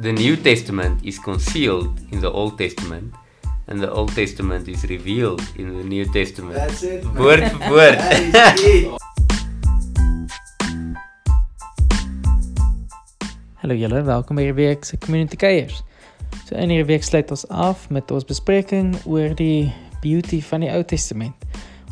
The New Testament is concealed in the Old Testament and the Old Testament is revealed in the New Testament. That's it. man. Woord vir woord. That is it. Hallo julle, welkom by hierdie week se Community Kuiers. So in hierdie week sluit ons af met ons bespreking oor die beauty van die Ou Testament.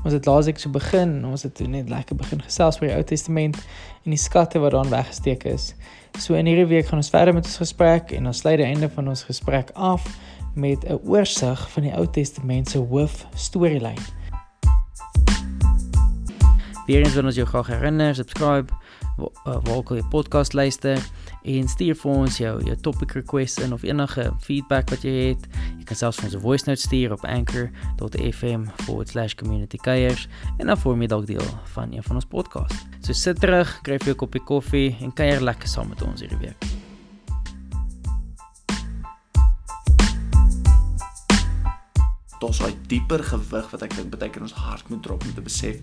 Ons het laasweek so begin, ons het toe net lekker begin gesels oor die Ou Testament en die skatte wat daarin weggesteek is. So in hierdie week gaan ons verder met ons gesprek en ons sluit die einde van ons gesprek af met 'n oorsig van die Ou Testament se hoof storielyn. Weer eens wil ons jou graag herinner, subscribe uh, waar ook al jy podcast luister en stuur vir ons jou jou topic requests in of enige feedback wat jy het. Jy kan selfs vir ons 'n voice note stuur op anchor.fm/communitykuiers en dan vorm jy dalk deel van een van ons podcast. So sit terug, kry vir jou 'n koppie koffie en kuier lekker saam met ons hierdie week. Daar's daai dieper gewig wat ek dink baie keer in ons hart moet drop om te besef.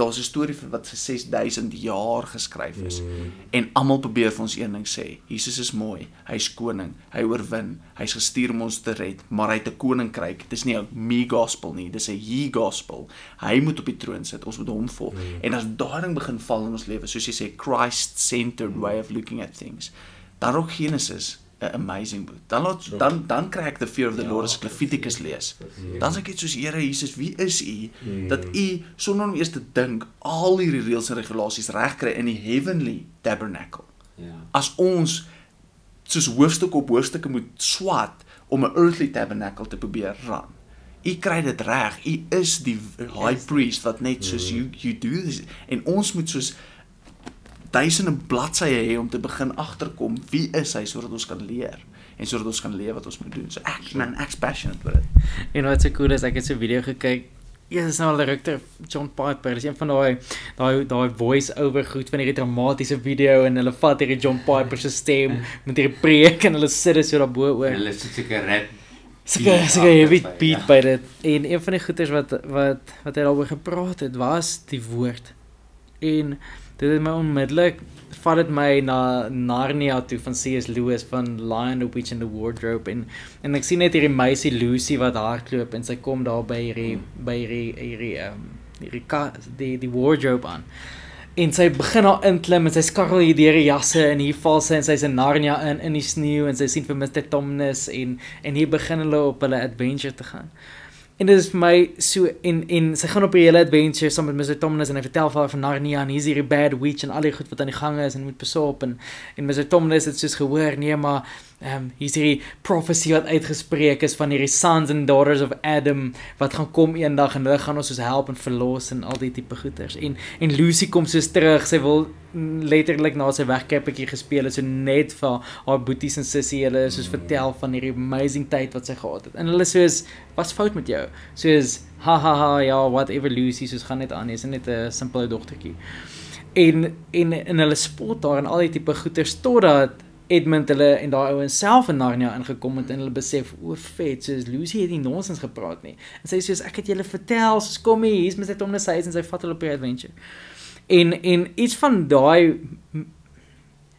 Daar's 'n storie wat vir 6000 jaar geskryf is. Mm. En almal probeer vir ons een ding sê. Jesus is mooi, hy's koning, hy oorwin, hy's gestuur om ons te red, maar hy het 'n koninkryk. Dis nie 'n me gospel nie, dis 'n he gospel. Hy moet op die troon sit, ons moet hom volg. Mm. En as daai ding begin val in ons lewe, soos jy sê Christ-centered way of looking at things, dan ook Genesis 'n amazing boek. Dan laat dan dan kry ek the fear of the Lord as ek Levitikus lees. Dan sê ek iets soos Here Jesus, wie is u dat u sonder om eers te dink al hierdie reëls en regulasies regkry in die heavenly tabernacle. Ja. As ons soos hoofstuk op hoofstukke moet swat om 'n earthly tabernacle te probeer run. U kry dit reg. U is die high priest wat net soos you you do this en ons moet soos duisende bladsye hê om te begin agterkom wie is hy sodat ons kan leer en sodat ons kan leef wat ons moet doen. So ek man, ek's passionate oor dit. En wat so cool is, ek het so 'n video gekyk. Ja, dis nou al rukter John Piper. Dis een van daai daai daai voice over goed van hierdie dramatiese video en hulle vat hierdie John Piper se stem met hierdie preek en hulle sit dit so daarbo oor. hulle sit seker rap. Beat sulke heavy beat ja. by dit. En een van die goeters wat wat wat hy daaroor gepraat het, was die woord. En dit het my onmiddellik vat dit my na Narnia toe van C.S. Lewis van Lion the Witch and the Wardrobe en en ek sien net hierdie meisie Lucy wat hardloop en sy kom daar by hierdie by hierdie hierdie ehm um, hierdie ka, die die wardrobe aan. En sy begin haar inklim en sy skarrel hier deur die jasse en hier val sy en sy's in Narnia in in die sneeu en sy sien vir Mr. Tomness en en hier begin hulle op hulle adventure te gaan. En dit is vir my so en en sy gaan op 'n hele adventure saam met Mr. Tomness en hy vertel vir haar van Narnia en hier's hierdie bad witch en al die goed wat aan die gang is en moet besop en en Mr. Tomness het soos gehoor nee maar ehm um, hier's hierdie prophecy wat uitgespreek is van hierdie sons and daughters of Adam wat gaan kom eendag en hulle gaan ons soos help en verlos en al die tipe goeters. En en Lucy kom soos terug. Sy wil letterlik na sy wegkappertjie gespeel het so net vir haar boeties en sussie hulle soos vertel van hierdie amazing tyd wat sy gehad het. En hulle soos wat's fout met jou? Soos ha ha ha ja, whatever Lucy soos gaan net aan. Jy's net 'n simpele dogtertjie. En en en hulle spot daar en al die tipe goeters totdat Edmund hulle en daai ouens self in Narnia ingekom het en hulle besef o vet soos Lucy het nie nonsens gepraat nie. En sy sê soos ek het julle vertel, soos kom hier, hier's Mr. Tom Huis en sy vat hulle op 'n adventure. En en iets van daai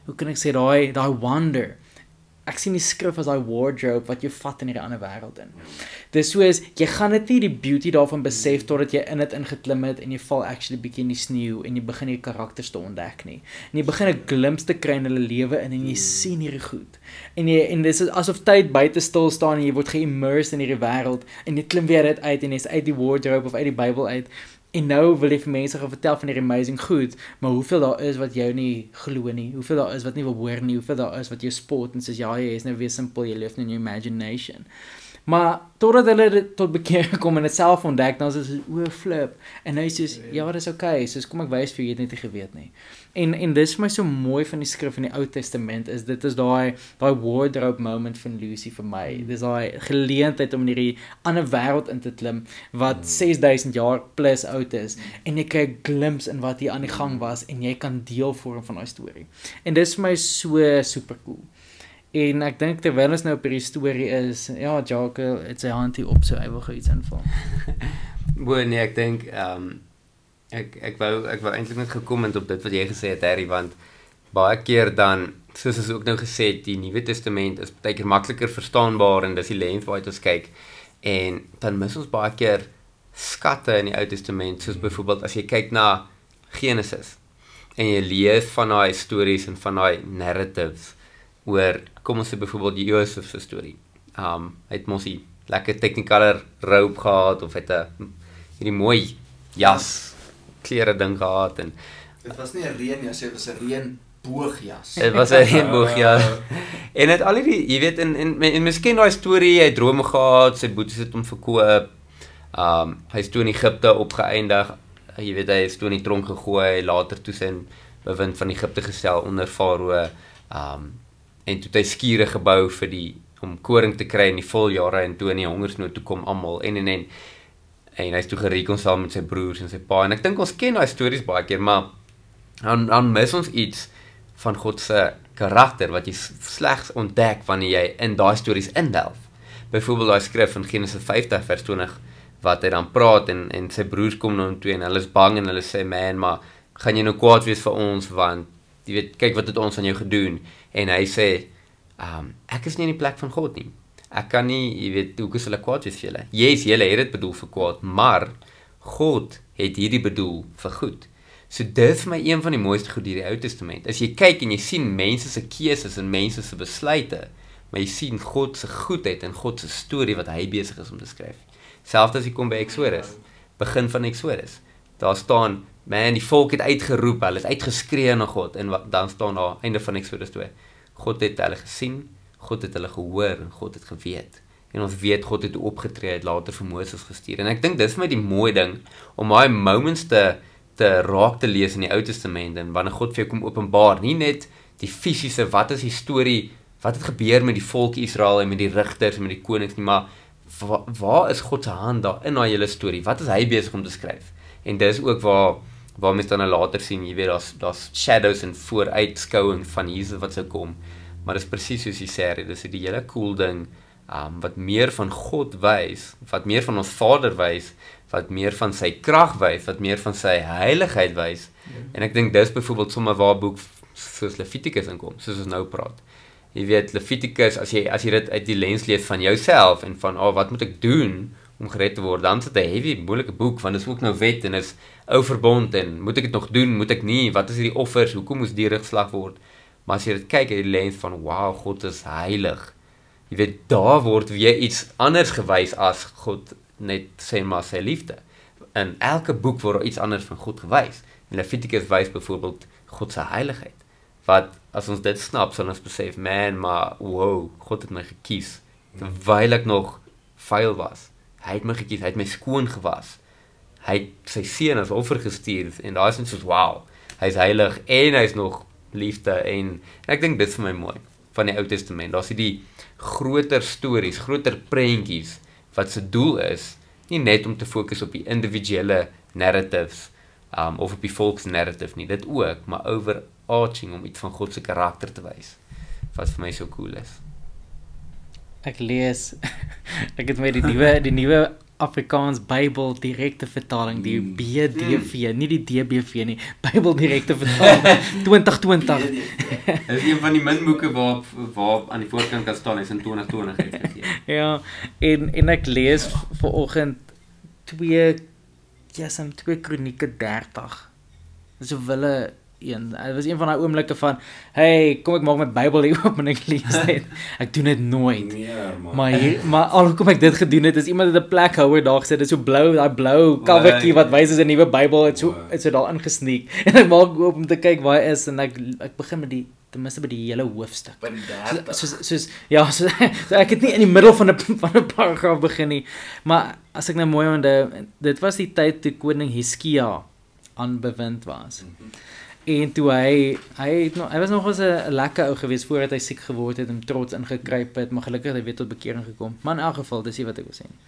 hoe kan ek sê daai daai wonder. Ek sien die skrif as daai wardrobe wat jou vat in hierdie ander wêreld in. Dis soos jy gaan dit nie die beauty daarvan besef totdat jy in dit ingeklim het en jy val actually bietjie in die sneeu en jy begin hierdie karakters te ontdek nie. En jy begin 'n glimpse te kry in hulle lewe in en jy sien hierdie goed. En jy en dis asof tyd buite stil staan en jy word geimmersed in hierdie wêreld en jy klim weer uit uit en jy's uit die wardrobe of uit die Bybel uit. En nou wil jy vir mense gaan vertel van hierdie amazing goed, maar hoeveel daar is wat jou nie glo nie, hoeveel daar is wat nie wil hoor nie, hoeveel daar is wat jou spot en sê ja, jy is nou weer simpel, jy leef net in jou imagination. Maar totdat hulle dit tot bekeer kom en dit self ontdek, dan is dit o flip. En hy sê ja, dis okay, soos kom ek wys vir jy het net nie geweet nie. En en dis vir my so mooi van die skrif in die Ou Testament is dit is daai daai wardrobe moment van Lucy vir my. Dis daai geleentheid om in hierdie ander wêreld in te klim wat 6000 jaar plus oud is en jy kry 'n glimpse in wat hier aan die gang was en jy kan deel vorm van daai storie. En dis vir my so super cool. En ek dink terwyl ons nou op hierdie storie is, ja, Jacques het sy hand hier op so hy wil gou iets invul. Bo nee, ek dink ehm um, ek ek wou ek wou eintlik net gekom het op dit wat jy gesê het Harry want baie keer dan soos ons ook nou gesê het, die Nuwe Testament is baie keer makliker verstaanbaar en dis die lens waarby ons kyk. En dan mis ons baie keer skatte in die Ou Testament, soos byvoorbeeld as jy kyk na Genesis en jy lees van daai stories en van daai narratives oor kom ons sê byvoorbeeld Josef se storie. Um hy het mos 'n lekker technicolor robe gehad of het 'n hierdie mooi jas klere ding gehad en Dit was nie 'n reënjas, dit was 'n reënboogjas. dit was 'n reënboogjas. En dit al hierdie, jy weet en en, en, en miskien daai storie, hy het drome gehad, sy boeties het hom verkoop. Um hy is toe in Egipte opgeëindig. Jy weet hy is toe in die tronk gegooi, later toe sin bewind van Egipte gestel onder Farao. Um en toe het hy skure gebou vir die om koring te kry in die voljare en toe in die hongersnood toe kom almal en en en en hy's toe gerekonsil met sy broers en sy pa en ek dink ons ken daai stories baie keer maar dan dan mis ons iets van God se karakter wat jy slegs ontdek wanneer jy in daai stories indelf. Byvoorbeeld daai skrif in Genesis 50 vers 20 wat hy dan praat en en sy broers kom na hom toe en hulle is bang en hulle sê man maar gaan jy nou kwaad wees vir ons want jy weet kyk wat het ons aan jou gedoen en hy sê um ek is nie in die plek van God nie. Ek kan nie, jy weet, hoe is hulle kwaad wees vir julle? Yes, julle het dit bedoel vir kwaad, maar God het hierdie bedoel vir goed. So dit vir my een van die mooiste goed hierdie Ou Testament. As jy kyk en jy sien mense se keuses en mense se besluite, maar jy sien God se goedheid en God se storie wat hy besig is om te skryf. Selfs as jy kom by Exodus, begin van Exodus. Daar staan, man, die volk het uitgeroep, hulle het uitgeskree na God en wat, dan staan daar einde van Exodus 2. God het hulle gesien, God het hulle gehoor en God het geweet. En ons weet God het opgetree, het later vir Moses gestuur. En ek dink dis vir my die mooi ding om daai moments te te raak te lees in die Ou Testament en wanneer God vir jou kom openbaar, nie net die fisiese wat is die storie, wat het gebeur met die volk Israel en met die rigters en met die konings nie, maar wa, waar is God se hand daar in daai hele storie? Wat is hy besig om te skryf? En dis ook waar waar mens dan nou later sien, jy weet daar's daar's shadows en vooruitskouing van Jesus wat sou kom. Maar dis presies soos jy sê, dis die hele cool ding um wat meer van God wys, wat meer van ons Vader wys, wat meer van sy krag wys, wat meer van sy heiligheid wys. Ja. En ek dink dis byvoorbeeld sommer waar boek soos Levitikus inkom, soos ons nou praat. Jy weet Levitikus as jy as jy dit uit die lens lees van jouself en van oh, wat moet ek doen om gered te word, dan is dit 'n heavy moeilike boek want dit is ook nou wet en is ou verbond en moet ek dit nog doen, moet ek nie, wat is hierdie offers, hoekom moes diere geslag word? Maar as jy dit kyk uit die lens van wow, God is heilig. Jy weet daar word weer iets anders gewys as God net sê maar sy liefde. In elke boek word daar iets anders van God gewys. En Levitikus wys byvoorbeeld God se heiligheid. Wat as ons dit snap, sal ons besef, man, maar wow, God het my gekies terwyl ek nog vuil was. Hy het my gekies, hy het my skoon gewas. Hy het sy seun as offer gestuur en daar is net soos wow, hy's heilig en hy's nog liefde en, en ek dink dit is vir my mooi van die Ou Testament. Daar's hierdie groter stories, groter prentjies wat se doel is nie net om te fokus op die individuele narratives um of op die volksnarrative nie, dit ook, maar overarching om iets van God se karakter te wys wat vir my so cool is. Ek lees ek het met die nuwe die nuwe Afrikaans Bybel direkte vertaling die BDV, nie die DBV nie, Bybel direkte vertaling 2020. Dit is een van die min boeke waar waar aan die voorkant kan staan is in 2020 uitgegee. Ja, en en ek lees ver oggend 2 Jesam 2 Kronieke 30. Dis 'n wille een. Dit was een van daai oomblikke van, "Hey, kom ek maak my Bybel hier oop en ek lees dit." Ek doen dit nooit. Nee, man. Maar hier, maar al hoekom ek dit gedoen het is iemand het 'n plek houer daar gesit. Dit is so blou, daai blou covertjie wat wys is 'n nuwe Bybel. Het so Wow. het so daar ingesneek. En ek maak oop om te kyk waar hy is en ek ek begin met die ten minste by die hele hoofstuk. By die So, 30. soos soos ja, so, so ek het nie in die middel van 'n van 'n paragraaf begin nie. Maar as ek nou mooi onthou, dit was die tyd toe koning Hiskia aan bewind was. En toe hy hy het nog hy was nog 'n lekker ou gewees voordat hy siek geword het en trots ingekruip het, maar gelukkig het hy weer tot bekering gekom. Maar in elk geval, dis nie wat ek wil sê nie.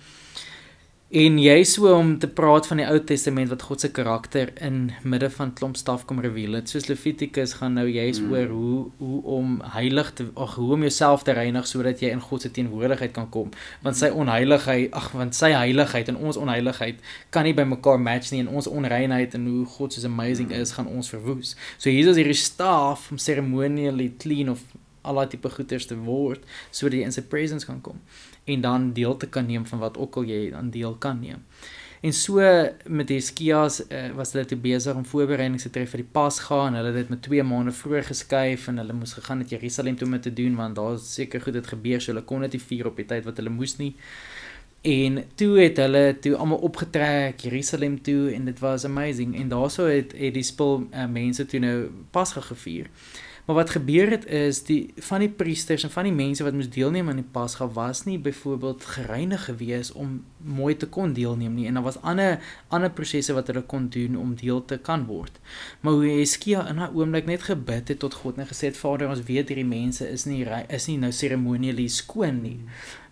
En jy so om te praat van die Ou Testament wat God se karakter in midde van klomp staf kom reveal. Dit soos Levitikus gaan nou juis mm. oor hoe hoe om heilig te ag hoe om jouself te reinig sodat jy in God se teenwoordigheid kan kom. Want sy onheiligheid, ag want sy heiligheid en ons onheiligheid kan nie by mekaar match nie en ons onreinheid en hoe God so amazing mm. is gaan ons verwoes. So is hierdie staf om ceremonially clean of al daai tipe goeders te word sodat jy in sy presence kan kom en dan deel te kan neem van wat ook al jy aan deel kan neem. En so met Heskias uh, was hulle te besig om voorbereidings te tref vir die Pasga en hulle het dit met 2 maande vroeër geskuif en hulle moes gegaan het Jerusalem toe om te doen want daar seker goed het gebeur so hulle kon dit vier op die tyd wat hulle moes nie. En toe het hulle toe almal opgetrek Jerusalem toe en dit was amazing en daaroor het het die spul uh, mense toe nou Pasga gevier. Maar wat gebeur het is die van die priesters en van die mense wat moes deelneem aan die Pasga was nie byvoorbeeld gereinig gewees om mooi te kon deelneem nie en daar was ander ander prosesse wat hulle kon doen om deel te kan word. Maar hoe Heskia in 'n oomblik net gebid het tot God en gesê het Vader ons weet hierdie mense is nie is nie nou seremonieel skoon nie.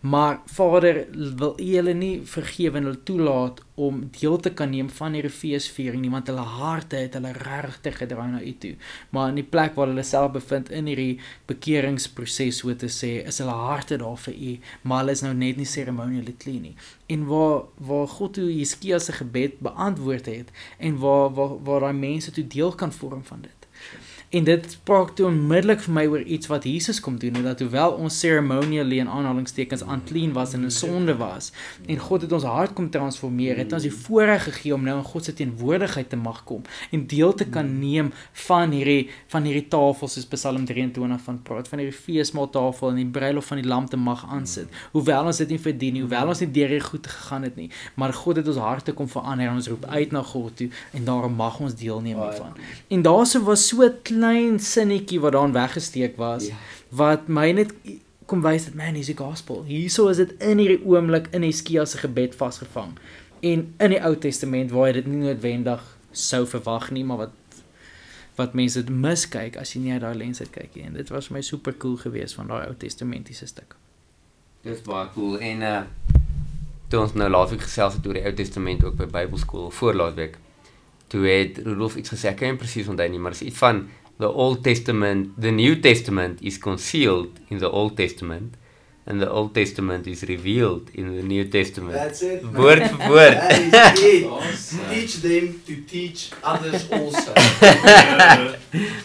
Maar Vader wil U hulle nie vergewe en hulle toelaat om deel te kan neem van hierdie feesviering nie want hulle harte het hulle regtig gedraai na U toe. Maar in die plek waar hulle self bevind in hierdie bekeringsproses so te sê, is hulle harte daar vir U, maar hulle is nou net nie seremonieel clean nie. En waar waar God toe Heskia se gebed beantwoord het en waar waar waar daai mense toe deel kan vorm van dit. En dit spraak toe onmiddellik vir my oor iets wat Jesus kom doen en dat hoewel ons ceremonially en aanhalingstekens unclean was en 'n sonde was en God het ons hart kom transformeer, het ons die voorreg gegee om nou in God se teenwoordigheid te mag kom en deel te kan neem van hierdie van hierdie tafel soos Psalm 23 van praat van hierdie feesmaaltafel en die bruilof van die lam te mag aansit. Hoewel ons dit nie verdien nie, hoewel ons nie deur hierdie goed gegaan het nie, maar God het ons harte kom verander en ons roep uit na God toe en daarom mag ons deelneem hiervan. En daarso was so klein sinnetjie wat daarin weggesteek was yeah. Ja. wat my net kom wys dat man is die gospel. Hierso is dit in hierdie oomblik in Heskia se gebed vasgevang. En in die Ou Testament waar jy dit nie noodwendig sou verwag nie, maar wat wat mense dit miskyk as jy nie uit daai lens uit kyk nie. En dit was vir my super cool geweest van daai Ou Testamentiese stuk. Dis baie cool en uh toe ons nou laasweek gesels het oor die Ou Testament ook by Bybelskool voor laasweek. Toe het Rudolf iets gesê, ek kan nie presies onthou nie, maar dit is iets van the Old Testament, the New Testament is concealed in the Old Testament and the Old Testament is revealed in the New Testament. That's it. Woord vir woord. That is it. teach them to teach others also.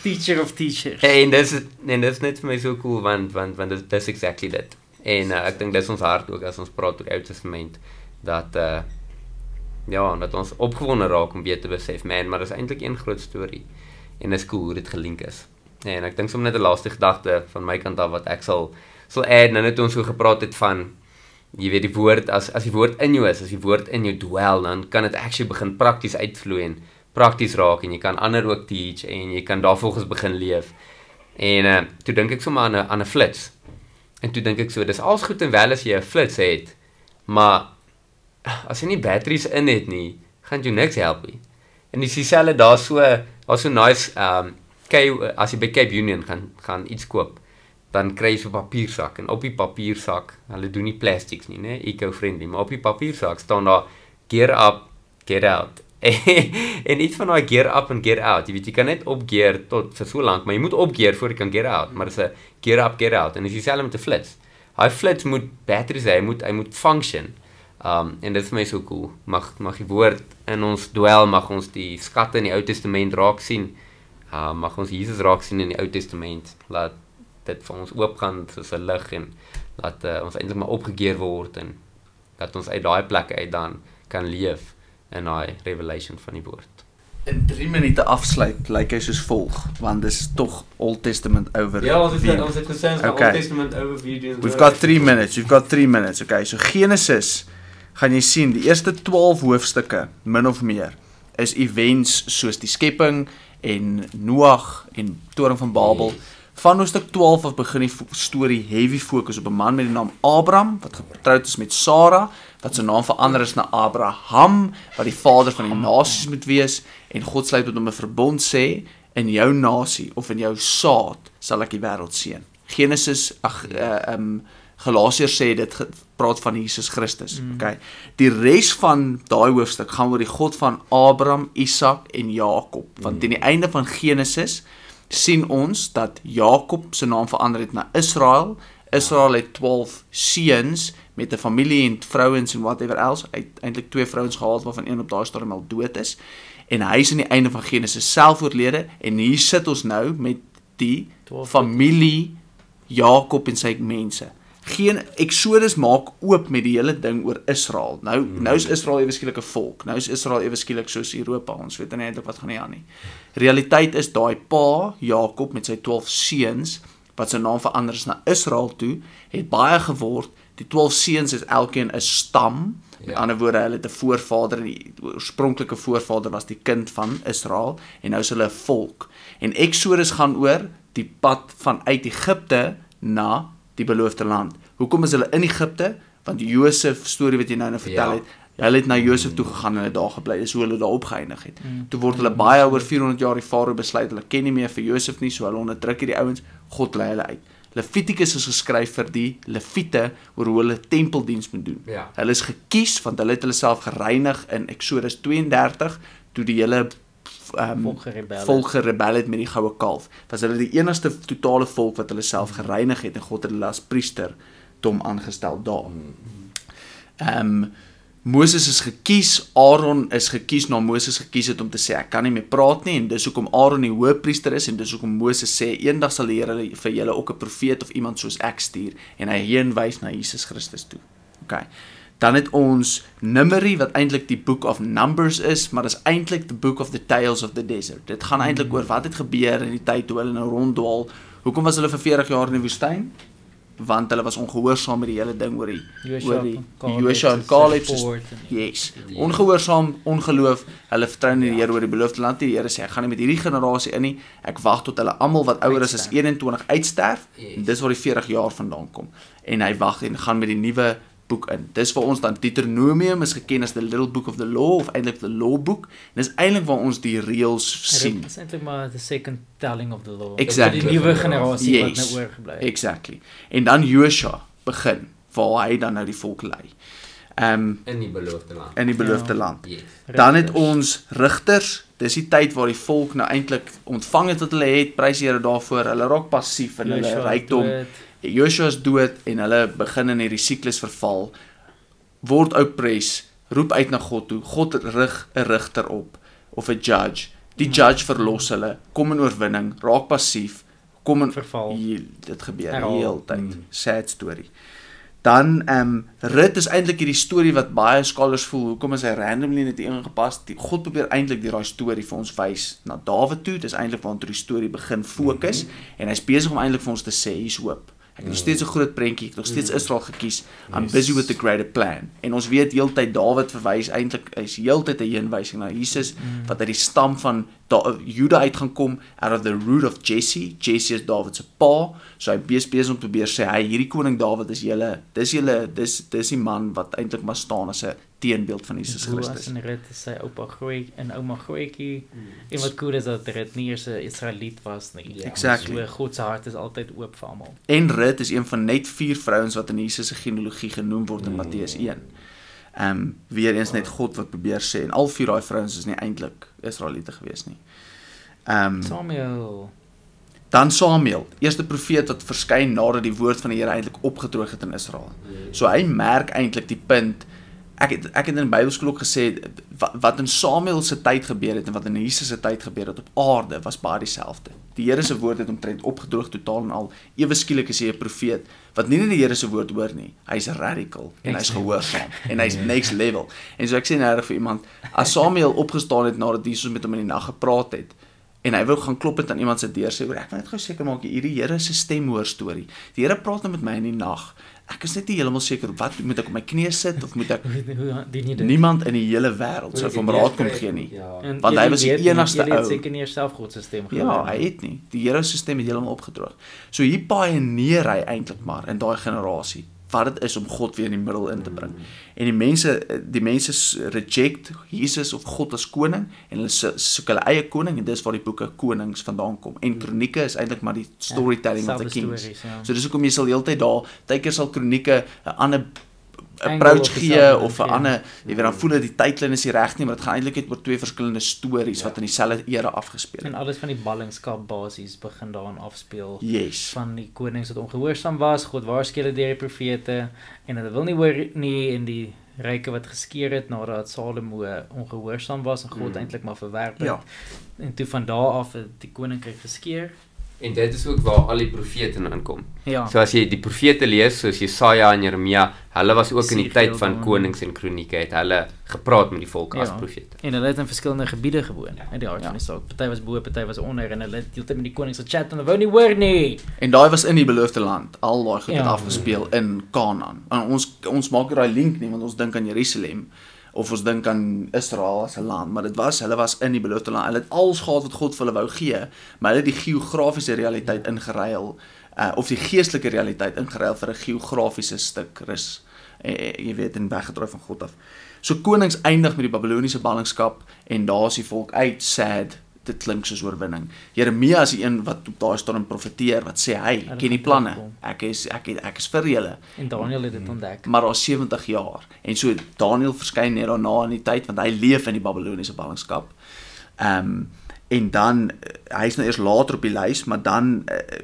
Teacher of teachers. en dis en dis net vir my so cool want want want dit is exactly dit. En uh, ek dink dis ons hart ook as ons praat oor die Ou Testament dat uh ja, dat ons opgewonde raak om beter te besef, man, maar dis eintlik een groot storie en dis cool hoe dit gelink is. En ek dink sommer net 'n laaste gedagte van my kant af wat ek sal sal add nou net ons so gepraat het van jy weet die woord as as die woord in jou is, as die woord in jou dwel, dan kan dit actually begin prakties uitvloei en prakties raak en jy kan ander ook teach en jy kan daarvolgens begin leef. En uh toe dink ek sommer aan 'n aan 'n flits. En toe dink ek so, dis als goed en wel as jy 'n flits het, maar as jy nie batteries in het nie, gaan jy niks help nie. En dis dieselfde daar so was so nice um Cape as jy by Cape Union gaan gaan iets koop dan kry jy so 'n papiersak en op die papiersak hulle doen nie plastics nie nê eco-friendly maar op die papiersak staan daar gear up get out. En iets van daai gear up en get out jy weet jy kan net op gear tot vir so lank maar jy moet op gear voor jy kan get out maar dis 'n gear up get out en jy self met 'n flits. Hy flits moet batteries hê hy moet hy moet function. Um en dit is my so cool. Mag mag die woord in ons dwel, mag ons die skatte in die Ou Testament raak sien. Uh mag ons Jesus raak sien in die Ou Testament. Laat dit vir ons oopgaan soos 'n lig en laat uh, ons eintlik maar opgekeer word en dat ons uit daai plekke uit dan kan leef in daai revelation van die woord. In 3 minute afsluit lyk hy soos volg want dis tog Old Testament over. Ja, ons het ons het gesê ons okay. Old Testament overview. We've got 3 minutes. You've got 3 minutes. Okay, so Genesis gaan jy sien die eerste 12 hoofstukke min of meer is events soos die skepping en Noag en toring van Babel. Van hoofstuk 12 af begin die storie heavy fokus op 'n man met die naam Abraham wat getroud is met Sara wat sy naam verander is na Abraham wat die vader van die nasies moet wees en God sluit met hom 'n verbond sê in jou nasie of in jou saad sal ek die wêreld seën. Genesis ag uh, um Galasiërs sê dit praat van Jesus Christus. Mm. Okay. Die res van daai hoofstuk gaan oor die God van Abraham, Isak en Jakob. Want teen die einde van Genesis sien ons dat Jakob se naam verander het na Israel. Israel het 12 seuns met 'n familie en vrouens en whatever else. Hy het eintlik twee vrouens gehad waarvan een op daai stadium al dood is. En hy is aan die einde van Genesis self oorlede en hier sit ons nou met die 12 familie Jakob en sy mense. Geen Exodus maak oop met die hele ding oor Israel. Nou nou is Israel ewe skielik 'n volk. Nou is Israel ewe skielik soos Europa. Ons weet nie eintlik wat gaan nie aan nie. Realiteit is daai pa Jakob met sy 12 seuns wat sy naam verander is na Israel toe, het baie geword. Die 12 seuns is elkeen 'n stam. Met Ja. ander woorde, hulle het 'n voorvader en die oorspronklike voorvader was die kind van Israel en nou is hulle 'n volk. En Exodus gaan oor die pad vanuit Egipte na die beloofde land. Hoekom is hulle in Egipte? Want Josef storie wat jy nou nou vertel Ja. het, hulle het na Josef toe gegaan en hulle daar gebly. Dis hoe hulle daar opgeëindig het. Toe word hulle baie oor 400 jaar die farao besluit hulle ken nie meer vir Josef nie, so hulle onderdruk hierdie ouens. God lei hulle uit. Levitikus is geskryf vir die Lewiete oor hoe hulle tempeldiens moet doen. Ja. Hulle is gekies want hulle het hulle self gereinig in Eksodus 32 toe die hele ehm Volk gerebel het. met die goue kalf. Was hulle die enigste totale volk wat hulle self gereinig het en God het hulle as priester dom aangestel daar. Ehm Moses is gekies, Aaron is gekies na Moses gekies het om te sê ek kan nie meer praat nie en dis hoekom Aaron die hoofpriester is en dis hoekom Moses sê eendag sal die Here vir julle ook 'n profeet of iemand soos ek stuur en hy heenwys na Jesus Christus toe. OK. Dan het ons Numeri wat eintlik die book of Numbers is, maar dis eintlik the book of the tales of the desert. Dit gaan eintlik oor wat het gebeur in die tyd toe hulle nou ronddwaal. Hoekom was hulle vir 40 jaar in die woestyn? Want hulle was ongehoorsaam met die hele ding oor die oor die Joshua en Caleb se Yes. Ongehoorsaam, ongeloof. Hulle vertrou nie die Here oor die beloofde land nie. Die Here sê ek gaan nie met hierdie generasie in nie. Ek wag tot hulle almal wat ouer is as Uitsterf. 21 uitsterf. Yes. En dis waar die 40 jaar vandaan kom. En hy wag en gaan met die nuwe boek in. Dis vir ons dan Deuteronomium is geken as the little book of the law of eintlik the law book. En dis eintlik waar ons die reëls sien. Dit is eintlik maar the second telling of the law. Exactly. Die nuwe generasie wat Yes. nou oorgebly het. Exactly. En dan Joshua begin waar hy dan nou die volk lei. Ehm um, in die beloofde land. in die beloofde Ja. land. Yes. Dan het ons rigters, dis die tyd waar die volk nou eintlik ontvang het wat hulle het, prys die Here daarvoor. Hulle raak passief in hulle Joshua rykdom. dood. Joshua is dood en hulle begin in hierdie siklus verval. Word oppres, roep uit na God toe. God rig 'n rigter op of 'n judge. Die judge verlos hulle, kom in oorwinning, raak passief, kom in Verval. Hier, dit gebeur die hele tyd. Mm. Sad story. Dan ehm um, Rut is eintlik hierdie storie wat baie scholars voel, hoekom is hy randomly net ingepas? Die God probeer eintlik deur daai storie vir ons wys na Dawid toe. Dis eintlik waartoe die storie begin fokus Mhm. en hy's besig om eintlik vir ons te sê hier's hoop. Ek het nog steeds 'n groot prentjie, ek nog steeds Israel gekies. I'm Yes. busy with the greater plan. En ons weet heeltyd Dawid verwys eintlik hy's heeltyd 'n heenwysing na Jesus wat uit die stam van Da- Juda uit gaan kom out of the root of Jesse. Jesse is Dawid se pa. So hy besig besig om te probeer sê hy hierdie koning Dawid is julle dis julle dis dis die man wat eintlik maar staan as 'n teenbeeld van Jesus Boas Christus. en Rit is sy oupa groei en ouma grootjie. Mm. En wat cool is dat Rit nie eers 'n Israeliet was nie. Ja. Exactly. So God se hart is altyd oop vir almal. En Rut is een van net 4 vrouens wat in Jesus se genealogie genoem word in Mm. Matteus 1. Ehm um, weer eens net God wat probeer sê en al vier daai vrouens is nie eintlik Israeliete gewees nie. Ehm um, Samuel. dan Samuel, eerste profeet wat verskyn nadat die woord van die Here eintlik opgedroog het in Israel. So hy merk eintlik die punt ek het ek het in Bybelskool ook gesê wat, wat in Samuel se tyd gebeur het en wat in Jesus se tyd gebeur het op aarde was baie dieselfde. Die Here se woord het omtrent opgedroog totaal en al. Ewe skielik is hy 'n profeet wat nie net die Here se woord hoor nie. Hy's radical en hy's gehoorsaam en hy's next level. En so ek sê nou vir iemand as Samuel opgestaan het nadat Jesus met hom in die nag gepraat het en hy wou gaan klop het aan iemand se deur sê oor ek wil net gou seker maak hierdie Here se stem hoor storie. Die Here praat nou met my in die nag. Ek is net nie heeltemal seker wat moet ek op my knieë sit of moet ek jy niemand in die hele wêreld sou vir hom raad kom gee nie. Ja. En Want hy was die enigste jullie het ou. seker nie eers self God se stem Ja, hy het nie. Die Here se stem het heeltemal opgedroog. So hier paieneer hy eintlik maar in daai generasie. Wat dit is om God weer in die middel in te bring. En die mense die mense reject Jesus of God as koning en hulle so- soek hulle eie koning en dis waar die boeke Konings vandaan kom. En Kronieke is eintlik maar die storytelling of the kings. stories, ja. So dis hoekom jy sal heeltyd daar tydkeer sal Kronieke 'n ander Angle approach gee of 'n ander jy weet dan voel dit die tydlyn is nie reg nie maar dit gaan eintlik net oor twee verskillende stories wat in dieselfde era afgespeel En het. alles van die ballingskap basies begin daarin afspeel. Yes. van die konings wat ongehoorsaam was, God waarsku hulle deur die profete en hulle wil nie hoor nie en die ryke wat geskeer het nadat Salomo ongehoorsaam was en God Mm. eintlik maar verwerp het. Ja. En toe van daar af het die koninkryk geskeer. En dit is ook waar al die profete nou inkom. Ja. So as jy die profete lees soos Jesaja en Jeremia, hulle was ook in die tyd van konings en kronieke het hulle gepraat met die volk as Ja. profete. En hulle het in verskillende gebiede gewoon Ja. in die hart Ja. van die saak. Party was bo, party was onder en hulle het heeltyd met die konings gechat en hulle wou nie hoor nie. En daai was in die beloofde land. Al daai goed het Ja. afgespeel in Kanaan. En ons ons maak daai link nie want ons dink aan Jerusalem of ons dink aan Israel as 'n land, maar dit was hulle was in die beloofde land. Hulle het alles gehad wat God vir hulle wou gee, maar hulle het die geografiese realiteit ingeruil uh of die geestelike realiteit ingeruil vir 'n geografiese stuk rus. En, jy weet en weggedraai van God af. So konings eindig met die Babiloniese ballingskap en daar is die volk uit sad dit klink soos oorwinning. Jeremia is die een wat op daai staan profeteer wat sê hy Hulle ken die planne. Ek is ek het, ek is vir julle. En Daniel het dit ontdek. Maar daar's 70 jaar en so Daniël verskyn net daarna in die tyd want hy leef in die Babiloniese ballingskap. Ehm um, en dan uh, hy's nou eers later op die lys, maar dan uh,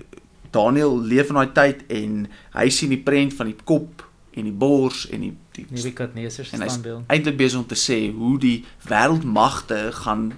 Daniël leef in daai tyd en hy sien die prent van die kop en die bors en die die Nebukadneser se en standbeeld. eintlik besig om te sê hoe die wêreldmagte gaan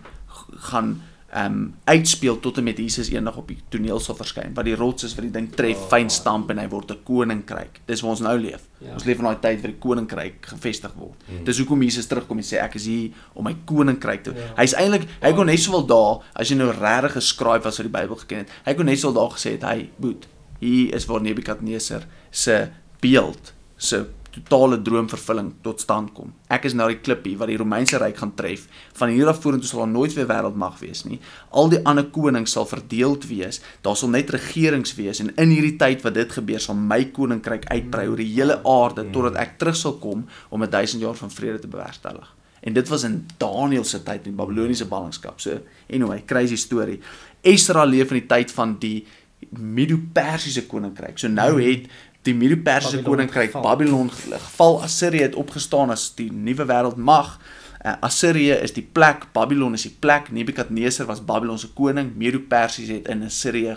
gaan ehm um, uitspeel tot en met Jesus eendag op die toneel sal verskyn wat die rots is wat die ding tref, Oh. fyn stamp en hy word 'n koninkryk. Dis waar ons nou leef. Ja. Ons leef in daai tyd waar die koninkryk gevestig word. Hmm. Dis hoekom Jesus terugkom en sê ek is hier om my koninkryk te. Ja. Hy's eintlik hy kon net sowel daar as jy nou regtig geskryf was wat die Bybel geken het. Hy kon net sowel daar gesê het hy boet. Hier is waar Nebukadneser se beeld se totale droomvervulling tot stand kom. Ek is nou die klippie wat die Romeinse ryk gaan tref. Van hier af vorentoe sal daar nooit weer wêreldmag wees nie. Al die ander konings sal verdeeld wees. Daar sal net regerings wees en in hierdie tyd wat dit gebeur sal my koninkryk uitbrei oor die hele aarde totdat ek terug sal kom om 'n 1000 jaar van vrede te bewerkstellig. En dit was in Daniël se tyd in die Babiloniese ballingskap. So anyway, crazy storie. Esra leef in die tyd van die Medo-Persiese koninkryk. So nou het die Medo-Persiese koninkryk. Babylon ge- geval. Assirië het opgestaan as die nuwe wêreldmag. Uh, Assirië is die plek, Babylon is die plek. Nebukadneser was Babylon se koning. Medo-Persies het in Assirië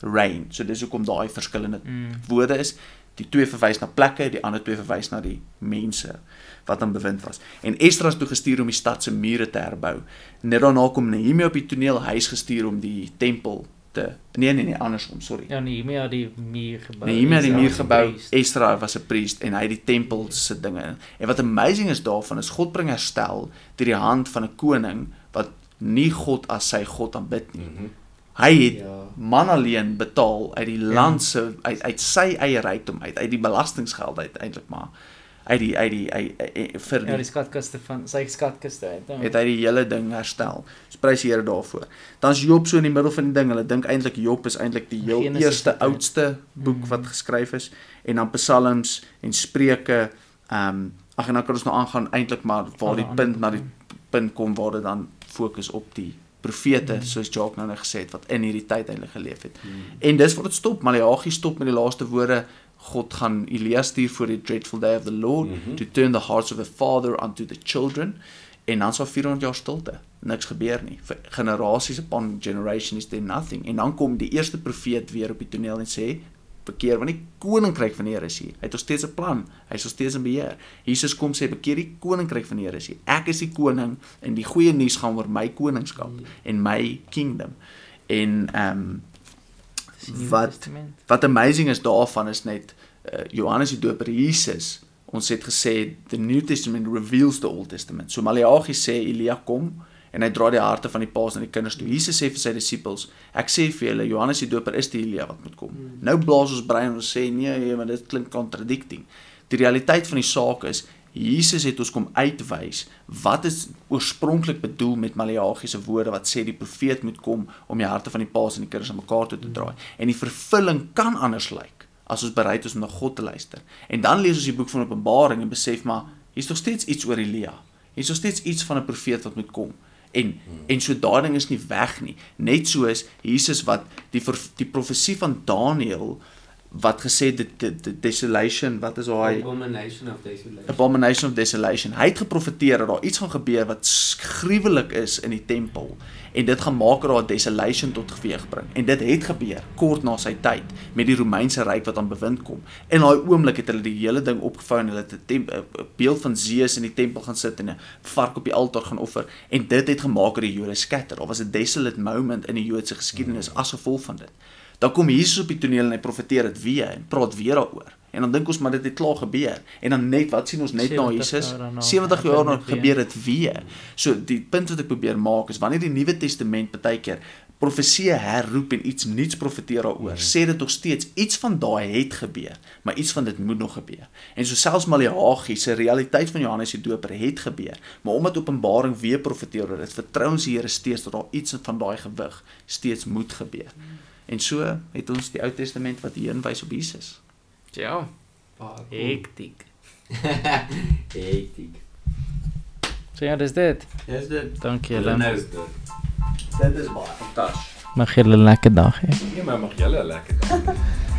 gereign. So dis hoekom daai verskillende Mm. woorde is. Die twee verwys na plekke, die ander twee verwys na die mense wat aan bewind was. En Esdra is toe gestuur om die stad se mure te herbou. Net daarna kom Nehemia op die toneel, hy is gestuur om die tempel te Nee nee nee, andersom, sorry. Ja, Nehemia die muur gebou. Nehemia het die muur gebou. Esdra was 'n priest en hy het die tempel se dinge. En wat amazing is daarvan is God bring herstel deur die hand van 'n koning wat nie God as sy God aanbid nie. Mhm. Hy het Ja. man alleen betaal uit die land se uit uit sy eie rykdom uit, uit die belastinggeld uit eintlik maar uit die uit die uit, uit, uit, vir Ja, die die skatkaste van sy skatkaste uit. Ja. het hy die hele ding herstel. So prys die Here daarvoor. Dan's Job so in die middel van die ding. Hulle dink eintlik Job is eintlik die heel Genesis eerste hy- oudste boek Mm. wat geskryf is en dan Psalms en Spreuke. Ehm um, ag en dan kan ons nou aangaan eintlik maar waar die punt na die boeke. punt kom waar dit dan fokus op die profete Mm. soos Jacques nou net gesê het wat in hierdie tyd eintlik geleef het. Mhm. En dis waar dit stop. Maleagi stop met die laaste woorde. God gaan Elia stuur voor die dreadful day of the Lord mm. -hmm. to turn the hearts of the father unto the children. En dan sal 400 jaar stilte. Niks gebeur nie. Vir generasies upon generation is there nothing. En dan kom die eerste profeet weer op die toneel en sê bekeer want die koninkryk van die Here is hier. Hy het nog steeds 'n plan. Hy is nog steeds in beheer. Jesus kom sê bekeer die koninkryk van die Here is hier. Ek is die koning en die goeie nuus gaan oor my koningskap en my kingdom. En ehm um, wat- Testament. wat amazing is daarvan is net uh, Johannes die Doper Jesus ons het gesê the New Testament reveals the Old Testament. So Maleagi sê Elia kom en hy dra die harte van die paas na die kinders toe. Jesus sê vir sy disippels, ek sê vir julle Johannes die Doper is die Elia wat moet kom. Hmm. Nou blaas ons brein en ons sê nee, nee, maar dit klink contradicting. Die realiteit van die saak is Jesus het ons kom uitwys wat is oorspronklik bedoel met Maleagi se woorde wat sê die profeet moet kom om die harte van die paas en die kinders aan mekaar toe te draai. En die vervulling kan anders lyk as ons bereid is om na God te luister. En dan lees ons die boek van Openbaring en besef maar hier's nog steeds iets oor Elia. Hier's nog steeds iets van 'n profeet wat moet kom. En en so daai ding is nie weg nie. Net soos Jesus wat die die profesie van Daniël wat gesê dit die, die desolation wat is daai? Abomination of desolation. Abomination of desolation. Hy het geprofeteer dat daar iets gaan gebeur wat gruwelik is in die tempel en dit gaan maak dat daar desolation tot geweeg bring. En dit het gebeur kort na sy tyd met die Romeinse ryk wat aan bewind kom. In daai oomblik het hulle die hele ding opgevou en hulle het 'n beeld van Zeus in die tempel gaan sit en 'n vark op die altaar gaan offer en dit het gemaak dat die Jode skatter of was 'n desolate moment in die Joodse geskiedenis as gevolg van dit Dan kom Jesus op die toneel en hy profeteer dit weer en praat weer daaroor. En dan dink ons maar dit het klaar gebeur. En dan net wat sien ons net na Jesus? 70 jaar na gebeur dit weer. So die punt wat ek probeer maak is wanneer die Nuwe Testament baie keer profesie herroep en iets nuuts profeteer daaroor, sê dit nog steeds iets van daai het gebeur, maar iets van dit moet nog gebeur. En so selfs Maleagi se realiteit van Johannes die Doper het gebeur, maar omdat Openbaring weer profeteer oor dit, vertrou ons die Here steeds dat daar iets van daai gewig steeds moet gebeur. Hmm. En so het ons die Ou Testament wat hierheen wys op Jesus. Ja. Hektiek. Hektiek. So ja, dis dit. Dis dit. Dankie julle. Nou is dit. Dit is baie fantasties. Mag julle 'n lekker dag hê. Nee, maar mag julle 'n lekker dag hê.